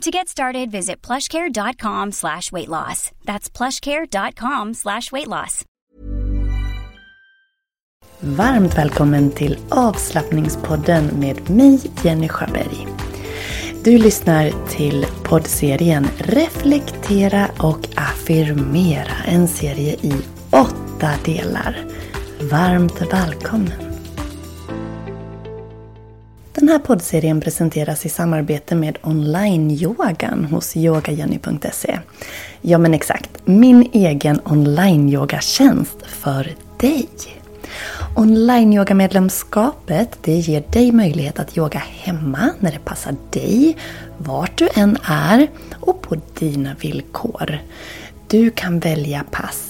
To get started, visit plushcare.com slash weight loss. That's plushcare.com slash weight loss. Varmt välkommen till avslappningspodden med mig, Jenny Sjöberg. Du lyssnar till poddserien Reflektera och affirmera. En serie i åtta delar. Varmt välkommen! Den här poddserien presenteras i samarbete med online-yogan hos yogajenny.se. Ja men exakt, min egen online-yogatjänst för dig. Online-yogamedlemskapet det ger dig möjlighet att yoga hemma när det passar dig, vart du än är och på dina villkor. Du kan välja pass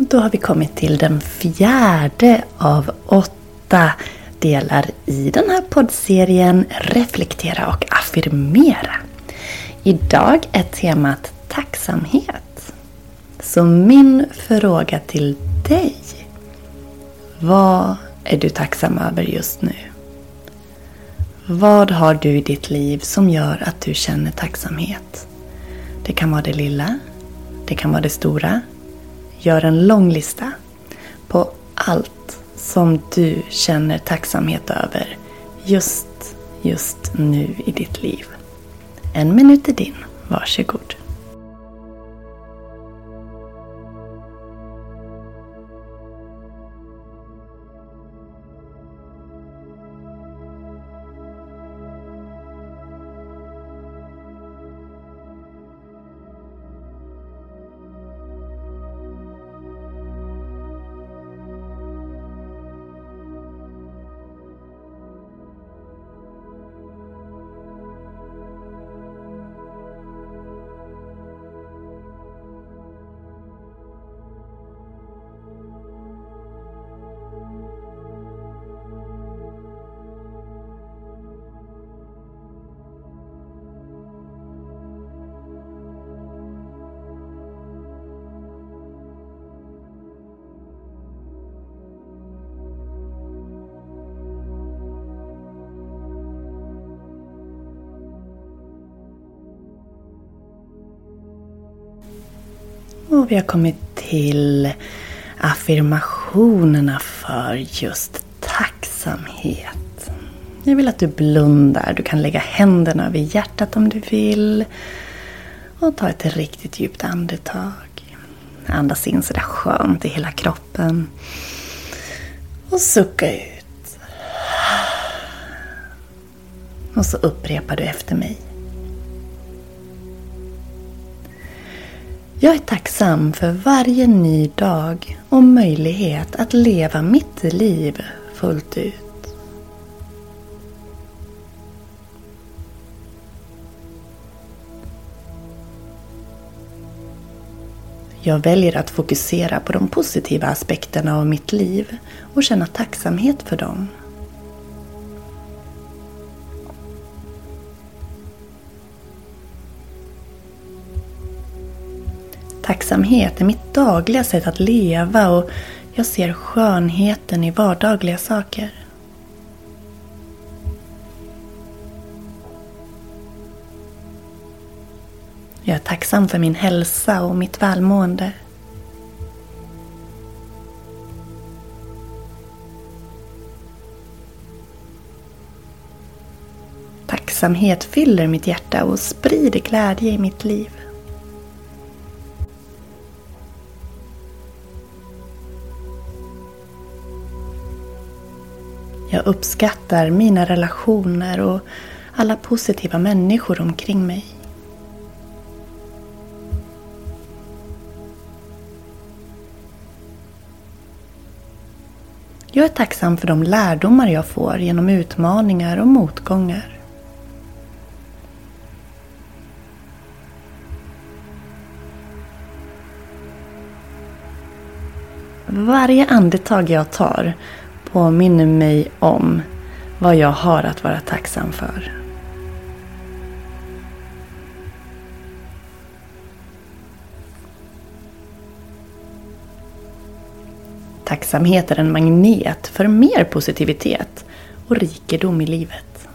Då har vi kommit till den fjärde av åtta delar i den här poddserien Reflektera och affirmera. Idag är temat tacksamhet. Så min fråga till dig. Vad är du tacksam över just nu? Vad har du i ditt liv som gör att du känner tacksamhet? Det kan vara det lilla. Det kan vara det stora. Gör en lång lista på allt som du känner tacksamhet över just, just nu i ditt liv. En minut är din. Varsågod. Och vi har kommit till affirmationerna för just tacksamhet. Jag vill att du blundar. Du kan lägga händerna över hjärtat om du vill. Och ta ett riktigt djupt andetag. Andas in sådär skönt i hela kroppen. Och sucka ut. Och så upprepar du efter mig. Jag är tacksam för varje ny dag och möjlighet att leva mitt liv fullt ut. Jag väljer att fokusera på de positiva aspekterna av mitt liv och känna tacksamhet för dem. Tacksamhet är mitt dagliga sätt att leva och jag ser skönheten i vardagliga saker. Jag är tacksam för min hälsa och mitt välmående. Tacksamhet fyller mitt hjärta och sprider glädje i mitt liv. Jag uppskattar mina relationer och alla positiva människor omkring mig. Jag är tacksam för de lärdomar jag får genom utmaningar och motgångar. Varje andetag jag tar påminner mig om vad jag har att vara tacksam för. Tacksamhet är en magnet för mer positivitet och rikedom i livet.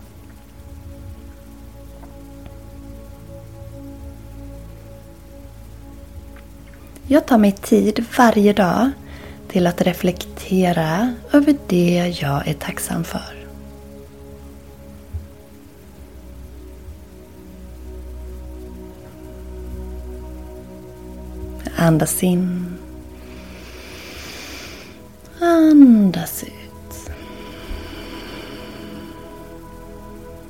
Jag tar mig tid varje dag till att reflektera över det jag är tacksam för. Andas in. Andas ut.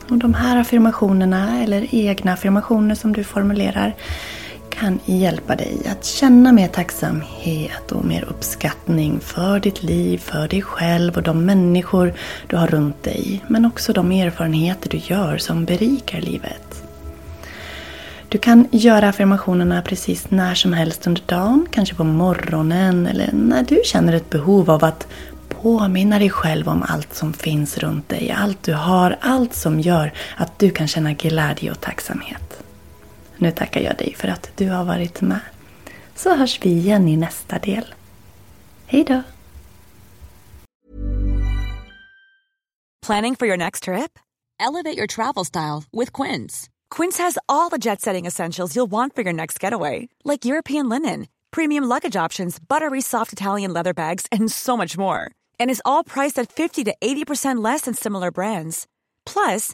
Och de här affirmationerna, eller egna affirmationer som du formulerar, kan hjälpa dig att känna mer tacksamhet och mer uppskattning för ditt liv, för dig själv och de människor du har runt dig. Men också de erfarenheter du gör som berikar livet. Du kan göra affirmationerna precis när som helst under dagen, kanske på morgonen eller när du känner ett behov av att påminna dig själv om allt som finns runt dig, allt du har, allt som gör att du kan känna glädje och tacksamhet. Nu tackar jag dig för att du har varit med. Så hörs vi igen i nästa del. Hej då! Planning for your next trip? Elevate your travel style with Quince. Quince has all the jet setting essentials you'll want for your next getaway. Like European linen, premium luggage options, buttery soft Italian leather bags and so much more. And is all priced at 50 to 80% less than similar brands. Plus,